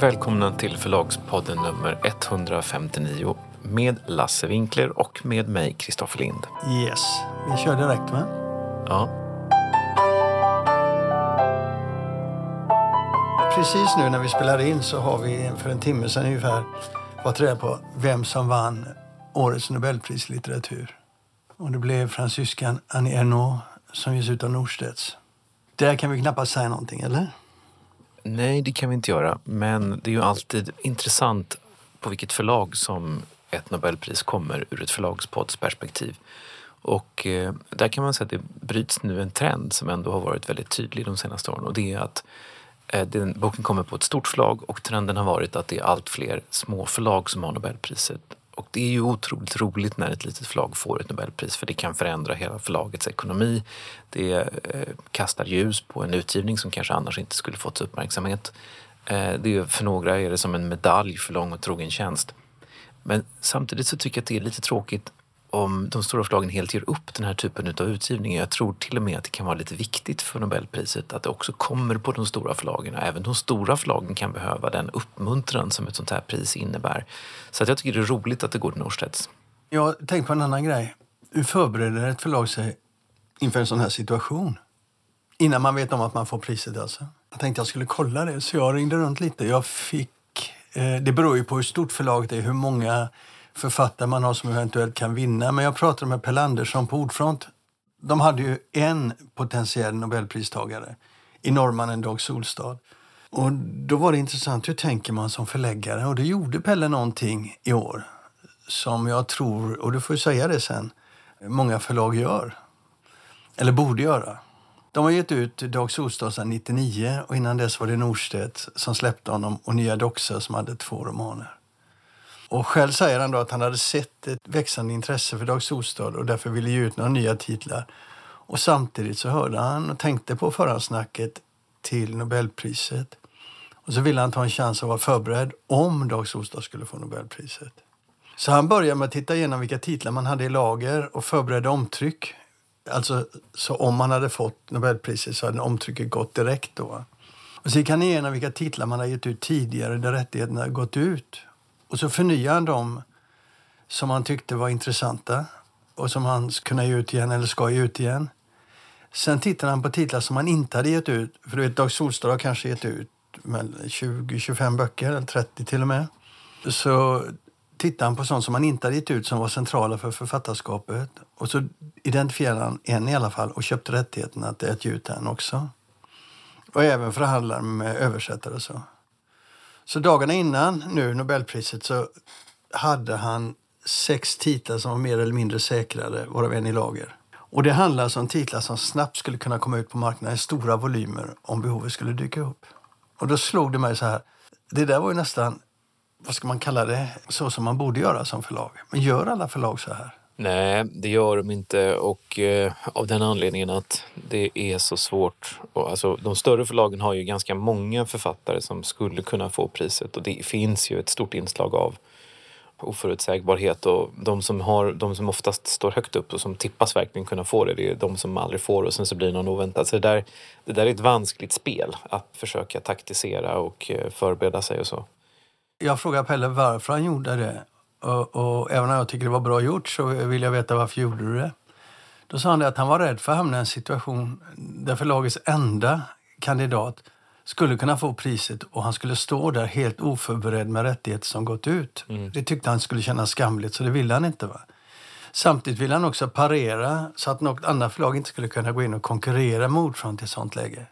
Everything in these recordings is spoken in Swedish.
Välkomna till Förlagspodden nummer 159 med Lasse Winkler och med mig, Kristoffer Lind. Yes, vi kör direkt va? Ja, Precis nu när vi spelar in så har vi för en timme sedan ungefär fått reda på vem som vann årets Nobelpris i litteratur. Och det blev fransyskan Annie Ernaux som ges ut av Norstedts. Där kan vi knappast säga någonting, eller? Nej det kan vi inte göra. Men det är ju alltid intressant på vilket förlag som ett Nobelpris kommer ur ett förlagspoddsperspektiv. Och eh, där kan man säga att det bryts nu en trend som ändå har varit väldigt tydlig de senaste åren och det är att eh, den, boken kommer på ett stort förlag och trenden har varit att det är allt fler små förlag som har Nobelpriset. Och det är ju otroligt roligt när ett litet förlag får ett Nobelpris för det kan förändra hela förlagets ekonomi. Det eh, kastar ljus på en utgivning som kanske annars inte skulle fått uppmärksamhet. Eh, det är, för några är det som en medalj för lång och trogen tjänst. Men samtidigt så tycker jag att det är lite tråkigt om de stora förlagen helt ger upp den här typen av utgivning. Jag tror till och med att det kan vara lite viktigt för Nobelpriset att det också kommer på de stora förlagen. Även de stora förlagen kan behöva den uppmuntran som ett sånt här pris innebär. Så att jag tycker det är roligt att det går till Norstedts. Jag tänkte på en annan grej. Hur förbereder ett förlag sig inför en sån här situation? Innan man vet om att man får priset alltså. Jag tänkte jag skulle kolla det, så jag ringde runt lite. Jag fick... Eh, det beror ju på hur stort förlaget är, hur många författare man har som eventuellt kan vinna. Men jag pratade med Pelle Andersson på Ordfront. De hade ju en potentiell nobelpristagare i norrmannen Dag Solstad. Och då var det intressant, hur tänker man som förläggare? Och det gjorde Pelle någonting i år som jag tror, och du får ju säga det sen, många förlag gör. Eller borde göra. De har gett ut Dag Solstad sedan 99 och innan dess var det Norstedt som släppte honom och Nya Doxa som hade två romaner. Och själv säger han då att han hade sett ett växande intresse för Dag Solstad och därför ville ge ut några nya titlar. Och samtidigt så hörde han och tänkte på förhandsnacket till Nobelpriset. Och så ville han ta en chans att vara förberedd om Dag Solstad skulle få Nobelpriset. Så han började med att titta igenom vilka titlar man hade i lager och förberedde omtryck. Alltså, så om man hade fått Nobelpriset så hade omtrycket gått direkt då. Och så gick han igenom vilka titlar man hade gett ut tidigare där rättigheterna hade gått ut. Och så förnyade han dem som han tyckte var intressanta och som han kunde ge ut igen eller ska ge ut igen. Sen tittade han på titlar som han inte hade gett ut. För du vet, Dag Solstad har kanske gett ut 20-25 böcker, eller 30 till och med. Så tittade han på sånt som han inte hade gett ut som var centrala för författarskapet. Och så identifierade han en i alla fall och köpte rättigheten att ge ut den också. Och även förhandlade med översättare och så. Så dagarna innan nu Nobelpriset så hade han sex titlar som var mer eller mindre säkrade, varav en i lager. Och det handlar alltså om titlar som snabbt skulle kunna komma ut på marknaden i stora volymer om behovet skulle dyka upp. Och då slog det mig så här, det där var ju nästan, vad ska man kalla det, så som man borde göra som förlag. Men gör alla förlag så här? Nej, det gör de inte och eh, av den anledningen att det är så svårt. Och, alltså, de större förlagen har ju ganska många författare som skulle kunna få priset och det finns ju ett stort inslag av oförutsägbarhet och de som, har, de som oftast står högt upp och som tippas verkligen kunna få det, det är de som aldrig får och sen så blir det någon oväntad. Så det där, det där är ett vanskligt spel att försöka taktisera och eh, förbereda sig och så. Jag frågade Pelle varför han gjorde det. Och, och även om jag tycker det var bra gjort så vill jag veta varför gjorde du det. Då sa han att han var rädd för att hamna i en situation där förlagets enda kandidat skulle kunna få priset och han skulle stå där helt oförberedd med rättigheter som gått ut. Mm. Det tyckte han skulle kännas skamligt, så det ville han inte. Va? Samtidigt ville han också parera så att något annat förlag inte skulle kunna gå in och konkurrera med Ordfront i ett sånt läge.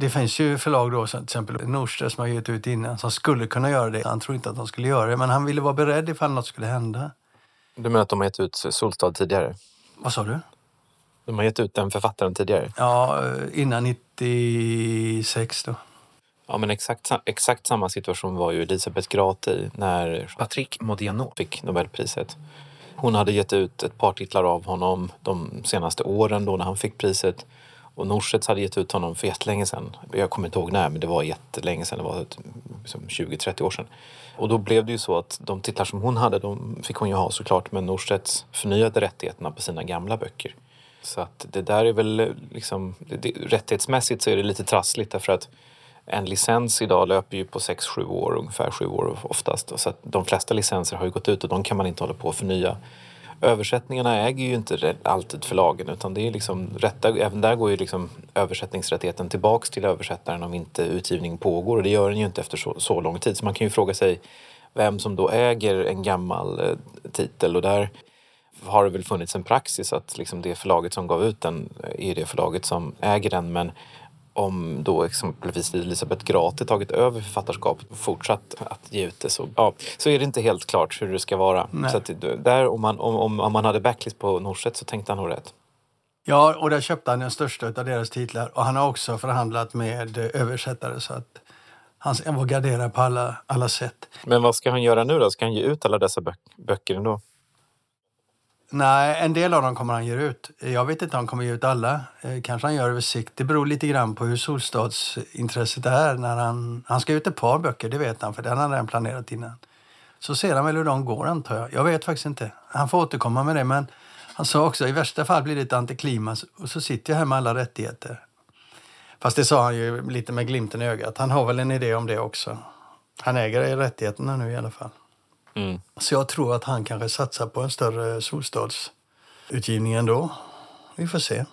Det finns ju förlag då, som till exempel Norstedts som har gett ut innan, som skulle kunna göra det. Han tror inte att de skulle göra det, men han ville vara beredd ifall något skulle hända. Du menar att de har gett ut Solstad tidigare? Vad sa du? De har gett ut den författaren tidigare? Ja, innan 96 då. Ja, men exakt, exakt samma situation var ju Elisabeth Grate i när Patrick Modiano fick Nobelpriset. Hon hade gett ut ett par titlar av honom de senaste åren då när han fick priset. Och Norstedts hade gett ut honom för jättelänge sedan. Jag kommer inte ihåg när, men det var jättelänge sedan. Det var liksom 20-30 år sedan. Och då blev det ju så att de titlar som hon hade, de fick hon ju ha såklart. Men Norstedts förnyade rättigheterna på sina gamla böcker. Så att det där är väl liksom, det, det, rättighetsmässigt så är det lite trassligt därför att en licens idag löper ju på 6-7 år, ungefär 7 år oftast. Så att de flesta licenser har ju gått ut och de kan man inte hålla på att förnya. Översättningarna äger ju inte alltid förlagen utan det är liksom rätta, även där går ju liksom översättningsrättigheten tillbaks till översättaren om inte utgivning pågår och det gör den ju inte efter så, så lång tid. Så man kan ju fråga sig vem som då äger en gammal eh, titel och där har det väl funnits en praxis att liksom det förlaget som gav ut den är det förlaget som äger den men om då exempelvis Elisabeth Grate tagit över författarskapet och fortsatt att ge ut det så, ja, så är det inte helt klart hur det ska vara. Nej. Så att, där, om, man, om, om man hade backlist på Norstedts så tänkte han nog rätt. Ja, och där köpte han den största av deras titlar. Och han har också förhandlat med översättare så att han var garderad på alla, alla sätt. Men vad ska han göra nu då? Ska han ge ut alla dessa bö böcker ändå? Nej, en del av dem kommer han ge ut. Jag vet inte om han kommer ge ut alla. Eh, kanske han gör över sikt. Det beror lite grann på hur Solstadsintresset är. När han, han ska ut ett par böcker, det vet han, för den har han redan planerat innan. Så ser han väl hur de går, antar jag. Jag vet faktiskt inte. Han får återkomma med det, men han sa också i värsta fall blir det ett antiklimax och så sitter jag här med alla rättigheter. Fast det sa han ju lite med glimten i ögat. Han har väl en idé om det också. Han äger rättigheterna nu i alla fall. Mm. Så jag tror att han kanske satsar på en större Solstadsutgivning ändå. Vi får se.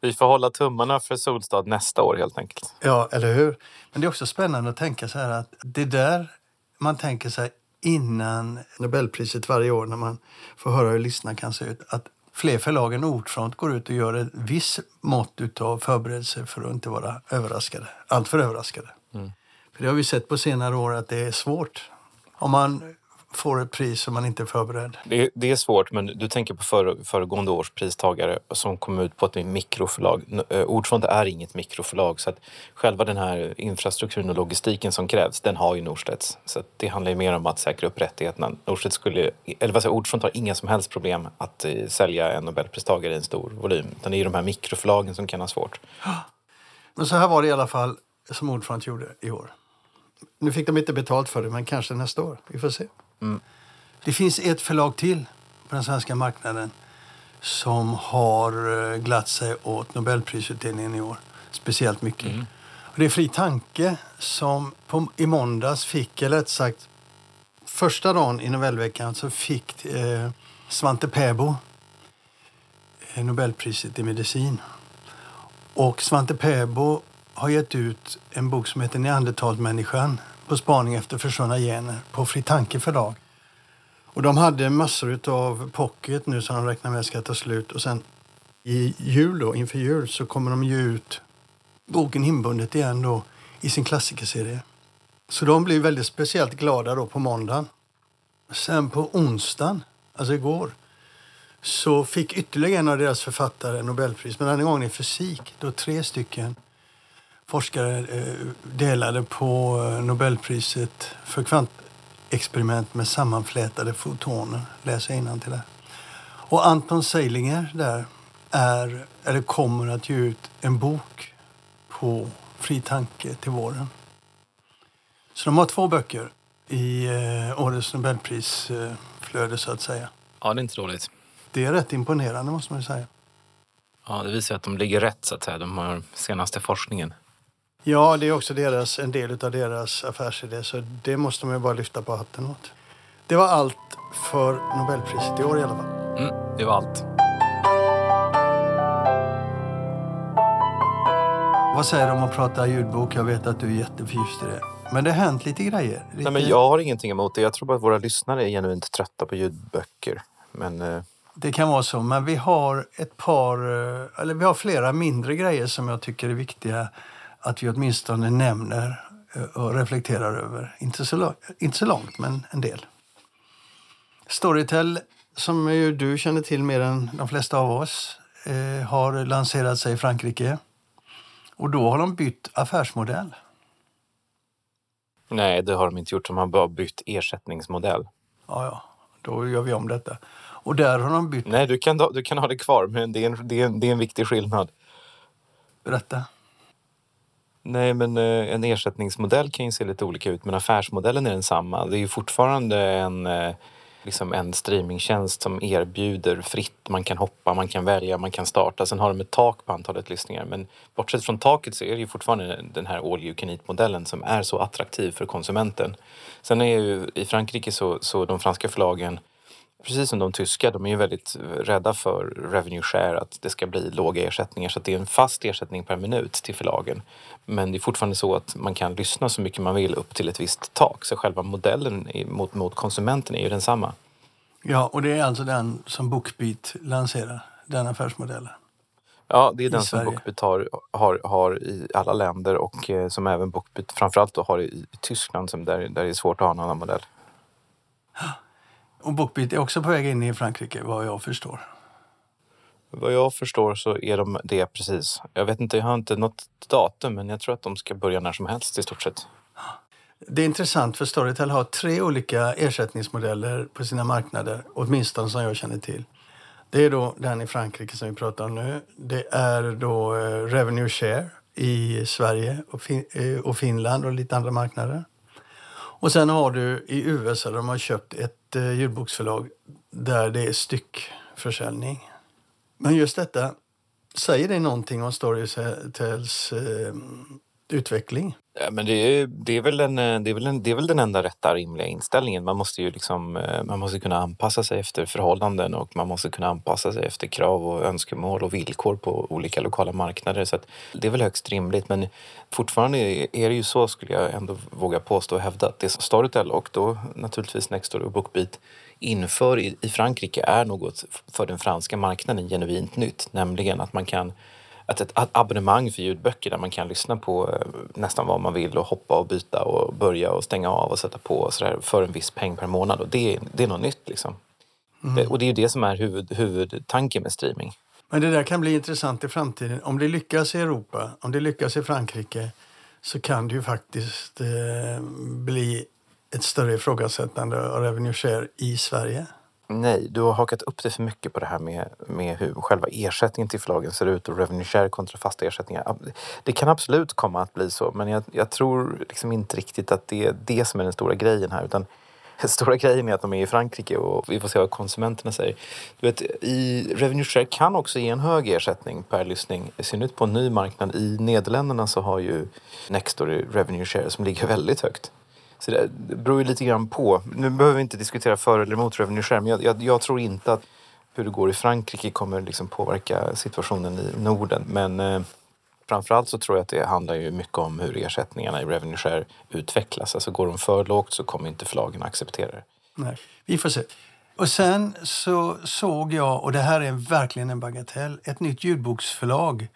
Vi får hålla tummarna för Solstad nästa år helt enkelt. Ja, eller hur? Men det är också spännande att tänka så här att det där man tänker sig innan Nobelpriset varje år när man får höra hur listorna kan se ut. Att fler förlag än Ordfront går ut och gör ett visst mått av förberedelser för att inte vara överraskade. Alltför överraskade. Mm. För det har vi sett på senare år att det är svårt. Om man får ett pris som man inte är förberedd. Det, det är svårt, men du tänker på för, föregående års pristagare som kom ut på ett mikroförlag. Ordfront är inget mikroförlag så att själva den här infrastrukturen och logistiken som krävs, den har ju Norstedts. Så det handlar ju mer om att säkra upp rättigheterna. Norstedts skulle, eller vad säger Ordfront har inga som helst problem att eh, sälja en Nobelpristagare i en stor volym. Utan det är ju de här mikroförlagen som kan ha svårt. Men så här var det i alla fall som Ordfront gjorde i år. Nu fick de inte betalt för det, men kanske nästa år. Vi får se. Mm. Det finns ett förlag till på den svenska marknaden som har eh, glatt sig åt Nobelprisutdelningen i år. Speciellt mycket. Mm. Och det är Fri Tanke som på, i måndags fick, eller rätt sagt första dagen i Nobelveckan så fick eh, Svante Pääbo eh, Nobelpriset i medicin. Och Svante Pääbo har gett ut en bok som heter Neandertalmänniskan på spaning efter försvunna gener på Fri Tanke förlag. Och de hade massor av pocket nu som de räknar med ska ta slut. Och sen i jul då, inför jul så kommer de ju ut boken inbundet igen då i sin klassikerserie. Så de blir väldigt speciellt glada då på måndagen. Sen på onsdagen, alltså igår, så fick ytterligare en av deras författare Nobelpris, men den gången i fysik. Då tre stycken forskare eh, delade på eh, Nobelpriset för kvantexperiment med sammanflätade fotoner. Läser till det. Och Anton Seilinger där är, eller kommer att ge ut en bok på Fri tanke till våren. Så de har två böcker i eh, årets Nobelprisflöde så att säga. Ja, det är inte dåligt. Det är rätt imponerande måste man säga. Ja, det visar att de ligger rätt så att säga. De har senaste forskningen. Ja, det är också deras, en del av deras affärsidé, så det måste man ju bara lyfta på hatten åt. Det var allt för Nobelpriset i år i alla fall. Mm, det var allt. Vad säger du om att prata ljudbok? Jag vet att du är jätteförtjust i det. Men det har hänt lite grejer. Lite... Nej, men jag har ingenting emot det. Jag tror bara att våra lyssnare är genuint trötta på ljudböcker. Men, eh... Det kan vara så, men vi har ett par, eh, eller vi har flera mindre grejer som jag tycker är viktiga att vi åtminstone nämner eh, och reflekterar över. Inte så, långt, inte så långt, men en del. Storytel, som ju du känner till mer än de flesta av oss, eh, har lanserat sig i Frankrike. Och då har de bytt affärsmodell. Nej, det har de inte gjort. De har bara bytt ersättningsmodell. Ja, ja. Då gör vi om detta. Och där har de bytt... Nej, du kan, du kan ha det kvar, men det är en, det är en, det är en viktig skillnad. Berätta. Nej, men eh, en ersättningsmodell kan ju se lite olika ut, men affärsmodellen är densamma. Det är ju fortfarande en, eh, liksom en streamingtjänst som erbjuder fritt. Man kan hoppa, man kan välja, man kan starta. Sen har de ett tak på antalet lyssningar. Men bortsett från taket så är det ju fortfarande den här all you can eat-modellen som är så attraktiv för konsumenten. Sen är ju i Frankrike så, så de franska förlagen Precis som de tyska, de är ju väldigt rädda för revenue share, att det ska bli låga ersättningar. Så det är en fast ersättning per minut till förlagen. Men det är fortfarande så att man kan lyssna så mycket man vill upp till ett visst tak. Så själva modellen mot, mot konsumenten är ju densamma. Ja, och det är alltså den som Bookbeat lanserar, den affärsmodellen? Ja, det är den som Bookbeat har, har, har, i alla länder och eh, som även Bookbeat framförallt då har i, i Tyskland som där, där det är svårt att ha en annan modell. Och Bookbeat är också på väg in i Frankrike, vad jag förstår. Vad jag förstår så är de det precis. Jag vet inte, jag har inte något datum, men jag tror att de ska börja när som helst i stort sett. Det är intressant för Storytel har tre olika ersättningsmodeller på sina marknader, åtminstone som jag känner till. Det är då den i Frankrike som vi pratar om nu. Det är då eh, Revenue Share i Sverige och, fin eh, och Finland och lite andra marknader. Och sen har du i USA där de har köpt ett Eh, ljudboksförlag där det är styckförsäljning. Men just detta, säger det någonting om Storytels eh, utveckling? Ja, men det, är, det, är väl en, eh, det, är väl en, det är väl den enda rätta rimliga inställningen. Man måste ju liksom, eh, man måste kunna anpassa sig efter förhållanden och man måste kunna anpassa sig efter krav och önskemål och villkor på olika lokala marknader. Så det är väl högst rimligt. Men fortfarande är det ju så, skulle jag ändå våga påstå och hävda, att det som Storytel och då naturligtvis Nextory och Bookbeat inför i, i Frankrike är något för den franska marknaden genuint nytt, nämligen att man kan att ett abonnemang för ljudböcker där man kan lyssna på eh, nästan vad man vill och hoppa och byta och börja och stänga av och sätta på och sådär för en viss peng per månad. Och det, det är något nytt liksom. Mm. Det, och det är ju det som är huvud, huvudtanken med streaming. Men det där kan bli intressant i framtiden. Om det lyckas i Europa, om det lyckas i Frankrike så kan det ju faktiskt eh, bli ett större ifrågasättande av revenue share i Sverige. Nej, du har hakat upp dig för mycket på det här med, med hur själva ersättningen till förlagen ser ut och revenue share kontra fasta ersättningar. Det kan absolut komma att bli så, men jag, jag tror liksom inte riktigt att det är det som är den stora grejen här. Utan den stora grejen är att de är i Frankrike och vi får se vad konsumenterna säger. Du vet, i revenue share kan också ge en hög ersättning per lyssning, i synnerhet på en ny marknad. I Nederländerna så har ju Nextory revenue share som ligger väldigt högt. Så det, det beror ju lite grann på. Nu behöver vi inte diskutera för eller emot revenue share, men jag, jag, jag, tror inte att hur det går i Frankrike kommer liksom påverka situationen i Norden. Men eh, framförallt så tror jag att det handlar ju mycket om hur ersättningarna i revenue share utvecklas. Alltså går de för lågt så kommer inte förlagen acceptera det. Nej, vi får se. Och sen så såg jag, och det här är verkligen en bagatell, ett nytt ljudboksförlag.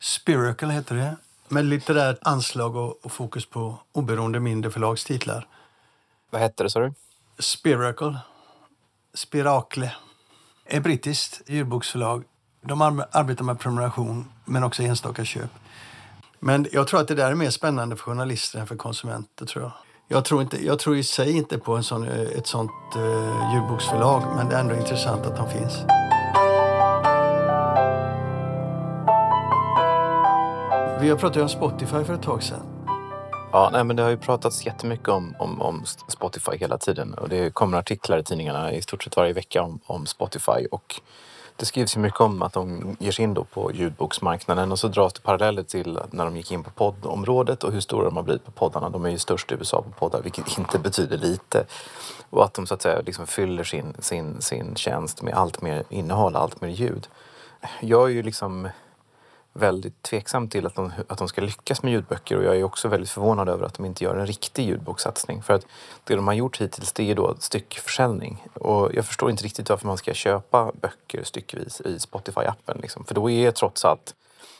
Spiracle heter det med litterärt anslag och, och, fokus på oberoende mindre förlagstitlar. Vad hette det, sa du? Spiracle. Spirakle. Ett brittiskt ljudboksförlag. De arbetar med prenumeration, men också enstaka köp. Men jag tror att det där är mer spännande för journalister än för konsumenter. tror Jag Jag tror, inte, jag tror i sig inte på en sån, ett sånt uh, ljudboksförlag, men det är ändå intressant att de finns. Vi har pratat om Spotify för ett tag sedan. Ja, nej, men det har ju pratats jättemycket om, om, om Spotify hela tiden och det kommer artiklar i tidningarna i stort sett varje vecka om, om Spotify och det skrivs ju mycket om att de ger sig in då på ljudboksmarknaden och så dras det paralleller till när de gick in på poddområdet och hur stora de har blivit på poddarna. De är ju störst i USA på poddar, vilket inte betyder lite. Och att de så att säga liksom fyller sin, sin, sin tjänst med allt mer innehåll, allt mer ljud. Jag är ju liksom väldigt tveksam till att de, att de ska lyckas med ljudböcker och jag är också väldigt förvånad över att de inte gör en riktig ljudbokssatsning. För att det de har gjort hittills det är då styckförsäljning och jag förstår inte riktigt varför man ska köpa böcker styckvis i Spotify-appen. Liksom. För då är trots allt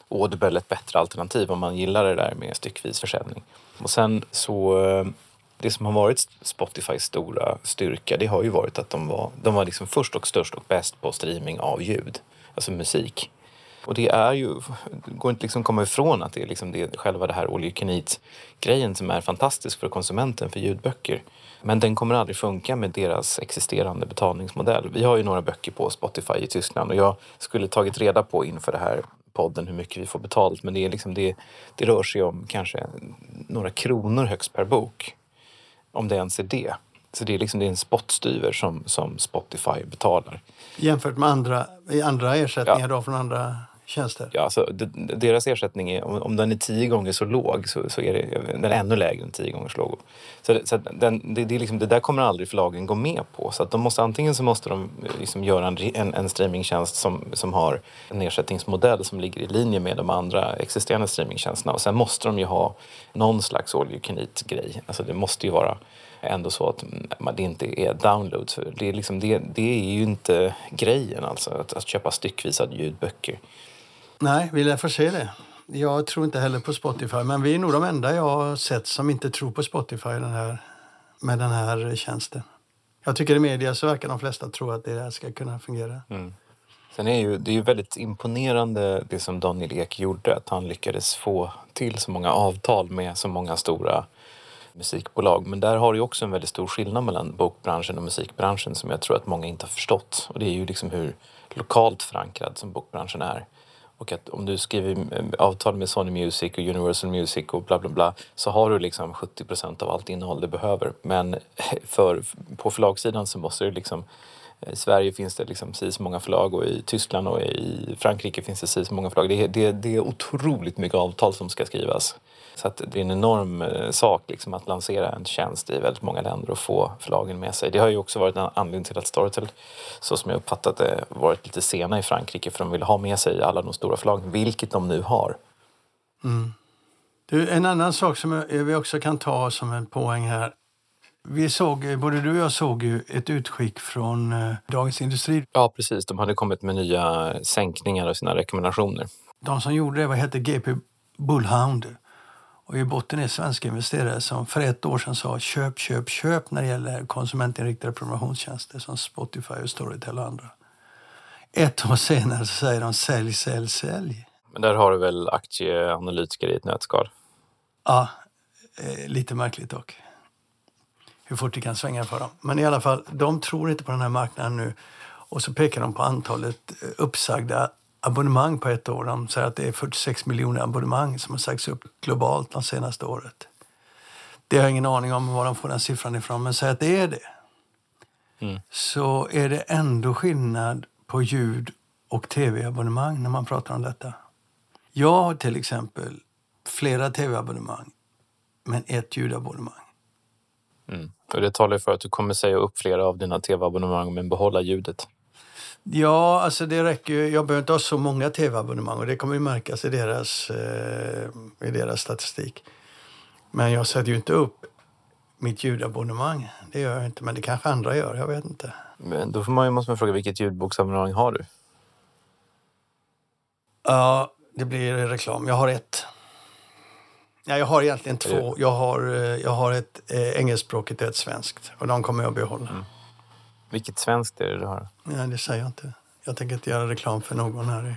Audible ett bättre alternativ om man gillar det där med styckvis försäljning. Och sen så eh, det som har varit Spotifys stora styrka det har ju varit att de var, de var liksom först och störst och bäst på streaming av ljud, alltså musik. Och det är ju, det går inte liksom komma ifrån att det är liksom det, själva det här oljekinit-grejen som är fantastisk för konsumenten för ljudböcker. Men den kommer aldrig funka med deras existerande betalningsmodell. Vi har ju några böcker på Spotify i Tyskland och jag skulle tagit reda på inför det här podden hur mycket vi får betalt men det, är liksom det, det rör sig om kanske några kronor högst per bok. Om det ens är det. Så det är liksom det är en spottstyver som, som Spotify betalar. Jämfört med andra, andra ersättningar ja. då från andra tjänster? Ja, alltså, deras ersättning, är, om, om den är tio gånger så låg så, så är det, den är ännu lägre än tio gånger så låg. Så, så den, det, det, är liksom, det där kommer aldrig förlagen gå med på. Så att de måste, antingen så måste de liksom göra en, en, en streamingtjänst som, som har en ersättningsmodell som ligger i linje med de andra existerande streamingtjänsterna. Och sen måste de ju ha någon slags all you can eat-grej. Alltså det måste ju vara ändå så att det inte är downloads. Det är, liksom, det, det är ju inte grejen alltså, att, att köpa styckvisa ljudböcker. Nej, vi lär få se det. Jag tror inte heller på Spotify, men vi är nog de enda jag har sett som inte tror på Spotify den här, med den här tjänsten. Jag tycker i media så verkar de flesta tro att det ska kunna fungera. Mm. Sen är ju, det är ju väldigt imponerande det som Daniel Ek gjorde, att han lyckades få till så många avtal med så många stora musikbolag. Men där har du också en väldigt stor skillnad mellan bokbranschen och musikbranschen som jag tror att många inte har förstått. Och det är ju liksom hur lokalt förankrad som bokbranschen är. Och att om du skriver eh, avtal med Sony Music och Universal Music och bla bla bla så har du liksom 70% av allt innehåll du behöver. Men för, på förlagssidan så måste du liksom eh, i Sverige finns det liksom så många förlag och i Tyskland och i Frankrike finns det så många förlag. Det är, det, det är otroligt mycket avtal som ska skrivas. Så att det är en enorm eh, sak liksom, att lansera en tjänst i väldigt många länder och få förlagen med sig. Det har ju också varit en anledning till att Storytel, så som jag uppfattat det, varit lite sena i Frankrike för de vill ha med sig alla de stora förlagen, vilket de nu har. Mm. Du, en annan sak som vi också kan ta som en poäng här. Vi såg, både du och jag såg ju ett utskick från eh, Dagens Industri. Ja, precis. De hade kommit med nya sänkningar av sina rekommendationer. De som gjorde det vad hette GP Bullhound. Och i botten är svenska investerare som för ett år sedan sa köp, köp, köp när det gäller konsumentinriktade prenumerationstjänster som Spotify, och Storytel och andra. Ett år senare så säger de sälj, sälj, sälj. Men där har du väl aktieanalytiker i ett nötskal? Ja, eh, lite märkligt dock. Hur fort det kan svänga för dem. Men i alla fall, de tror inte på den här marknaden nu. Och så pekar de på antalet eh, uppsagda abonnemang på ett år. De säger att det är 46 miljoner abonnemang som har sagts upp globalt de senaste året. Det har jag ingen aning om var de får den siffran ifrån, men säg att det är det. Mm. Så är det ändå skillnad på ljud och tv-abonnemang när man pratar om detta. Jag har till exempel flera tv-abonnemang, men ett ljudabonnemang. Mm. Och det talar för att du kommer säga upp flera av dina tv-abonnemang men behålla ljudet. Ja, alltså det räcker Jag behöver inte ha så många tv-abonnemang och det kommer ju märkas i deras, eh, i deras statistik. Men jag sätter ju inte upp mitt ljudabonnemang. Det gör jag inte, men det kanske andra gör. Jag vet inte. Men då får man, måste man fråga vilket ljudboksabonnemang har du? Ja, det blir reklam. Jag har ett. Ja, jag har egentligen två. Jag har, eh, jag har ett eh, engelskspråkigt och ett svenskt. Och de kommer jag behålla. Mm. Vilket svenskt är det du har? Ja, det säger jag inte. Jag tänker inte göra reklam för någon här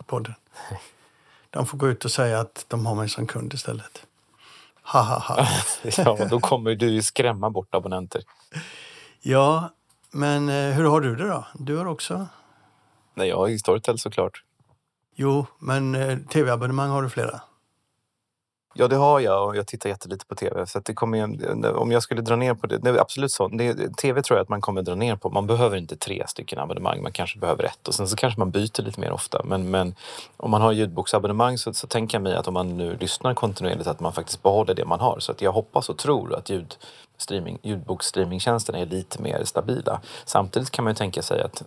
i podden. De får gå ut och säga att de har mig som kund istället. Ha, ha, ha. ja, då kommer du ju skrämma bort abonnenter. Ja, men eh, hur har du det då? Du har också? Nej, jag har Storytel såklart. Jo, men eh, tv-abonnemang har du flera? Ja, det har jag och jag tittar jättelite på tv. Så det kommer, om jag skulle dra ner på det, det absolut så. Det, tv tror jag att man kommer dra ner på. Man behöver inte tre stycken abonnemang, man kanske behöver ett och sen så kanske man byter lite mer ofta. Men, men om man har ljudboksabonnemang så, så tänker jag mig att om man nu lyssnar kontinuerligt att man faktiskt behåller det man har. Så att jag hoppas och tror att ljud, streaming, ljudboksstreamingtjänsterna är lite mer stabila. Samtidigt kan man ju tänka sig att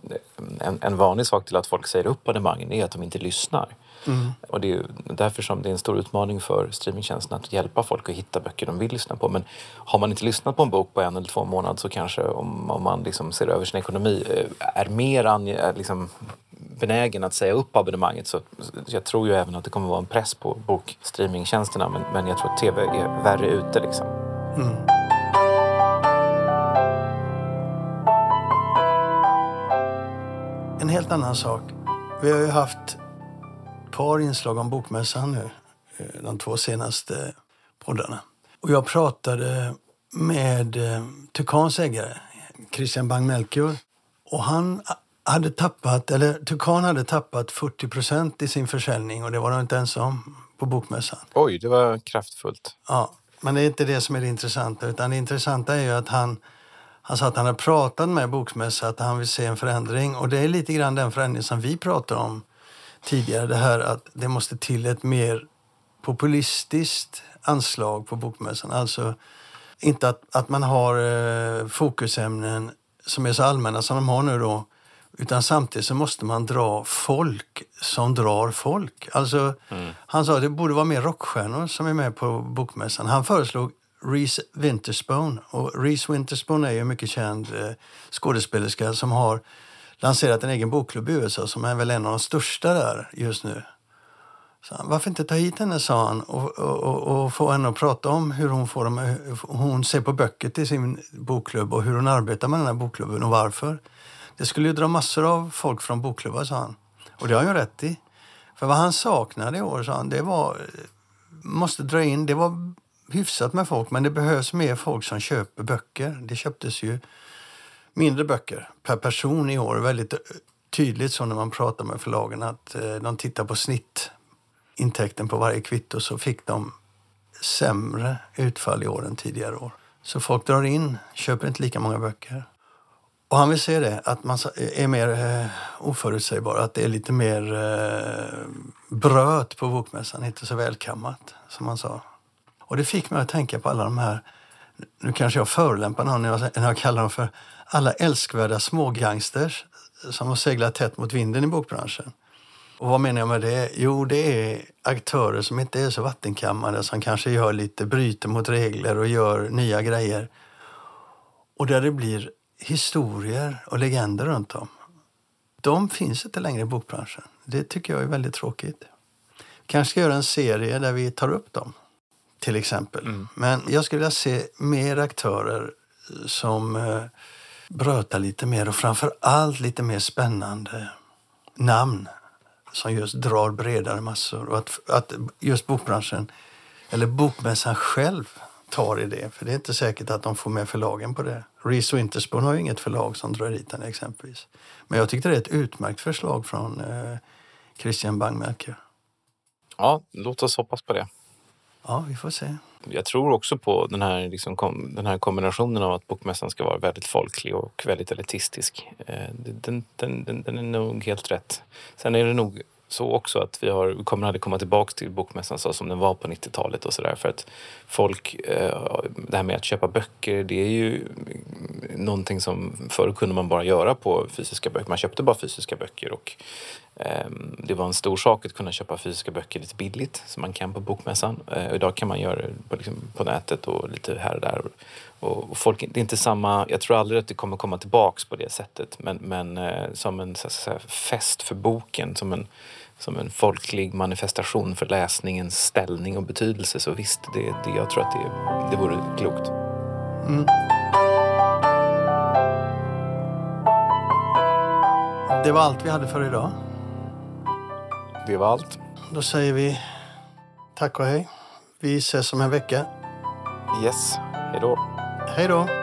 en, en vanlig sak till att folk säger upp abonnemangen är att de inte lyssnar. Mm. Och det är därför som det är en stor utmaning för streamingtjänsten att hjälpa folk att hitta böcker de vill lyssna på. Men har man inte lyssnat på en bok på en eller två månader så kanske om, om man liksom ser över sin ekonomi eh, är mer ange, liksom benägen att säga upp abonnemanget. Så jag tror ju även att det kommer vara en press på bokstreamingtjänsterna men, men jag tror att tv är värre ute. Liksom. Mm. En helt annan sak. Vi har ju haft par inslag om Bokmässan nu, eh, de två senaste poddarna. Och jag pratade med eh, Tukans ägare, Christian Bang-Melchior. Och han hade tappat, eller Tukan hade tappat 40 procent i sin försäljning och det var de inte ensam på Bokmässan. Oj, det var kraftfullt. Ja, men det är inte det som är det intressanta. Utan det intressanta är ju att han, Han sa att han hade pratat med bokmässa att han vill se en förändring. Och det är lite grann den förändring som vi pratade om tidigare. Det här att det måste till ett mer populistiskt anslag på bokmässan. Alltså inte att, att man har eh, fokusämnen som är så allmänna som de har nu då. Utan samtidigt så måste man dra folk som drar folk. Alltså, mm. Han sa att det borde vara mer rockstjärnor som är med på bokmässan. Han föreslog Reese Winterspoon. Och Reese Winterspoon är ju en mycket känd eh, skådespelerska som har lanserat en egen bokklubb i USA som är väl en av de största där just nu. Så han, varför inte ta hit henne, sa han, och, och, och, få henne att prata om hur hon, får dem, hur hon ser på böcker till sin bokklubb och hur hon arbetar med den här bokklubben och varför. Det skulle ju dra massor av folk från bokklubbar, sa han. Och det har han ju rätt i. För vad han saknade i år, sa han, det var... Måste dra in, det var hyfsat med folk, men det behövs mer folk som köper böcker. Det köptes ju mindre böcker per person i år. Väldigt tydligt så när man pratar med förlagen att eh, de tittar på snittintäkten på varje kvitto så fick de sämre utfall i år än tidigare år. Så folk drar in, köper inte lika många böcker. Och han vill se det, att man är mer eh, oförutsägbar, att det är lite mer eh, bröt på bokmässan, inte så välkammat som man sa. Och det fick mig att tänka på alla de här, nu kanske jag förolämpar någon när jag, när jag kallar dem för alla älskvärda smågangsters som har seglat tätt mot vinden i bokbranschen. Och vad menar jag med det? Jo, det är aktörer som inte är så vattenkammade, som kanske gör lite, bryter mot regler och gör nya grejer. Och där det blir historier och legender runt om. De finns inte längre i bokbranschen. Det tycker jag är väldigt tråkigt. kanske ska göra en serie där vi tar upp dem, till exempel. Mm. Men jag skulle vilja se mer aktörer som bröta lite mer och framför allt lite mer spännande namn som just drar bredare massor. Och att, att just bokbranschen, eller bokmässan själv, tar i det. För det är inte säkert att de får med förlagen på det. Reese Winterspoon har ju inget förlag som drar dit den exempelvis. Men jag tyckte det är ett utmärkt förslag från eh, Christian Bangmelker. Ja, låt oss hoppas på det. Ja, vi får se. Jag tror också på den här, liksom, kom, den här kombinationen av att bokmässan ska vara väldigt folklig och väldigt elitistisk. Eh, den, den, den, den är nog helt rätt. Sen är det nog så också att vi har, vi kommer aldrig komma tillbaka till bokmässan så som den var på 90-talet och sådär. För att folk, eh, det här med att köpa böcker, det är ju någonting som förr kunde man bara göra på fysiska böcker. Man köpte bara fysiska böcker och Ehm, det var en stor sak att kunna köpa fysiska böcker lite billigt som man kan på bokmässan. Eh, idag kan man göra det på, liksom, på nätet och lite här och där. Och, och folk, det är inte samma, jag tror aldrig att det kommer komma tillbaks på det sättet men, men eh, som en så säga, fest för boken, som en, som en folklig manifestation för läsningens ställning och betydelse så visst, det, det, jag tror att det, det vore klokt. Mm. Det var allt vi hade för idag. Det var allt. Då säger vi tack och hej. Vi ses om en vecka. Yes. Hej då. Hej då.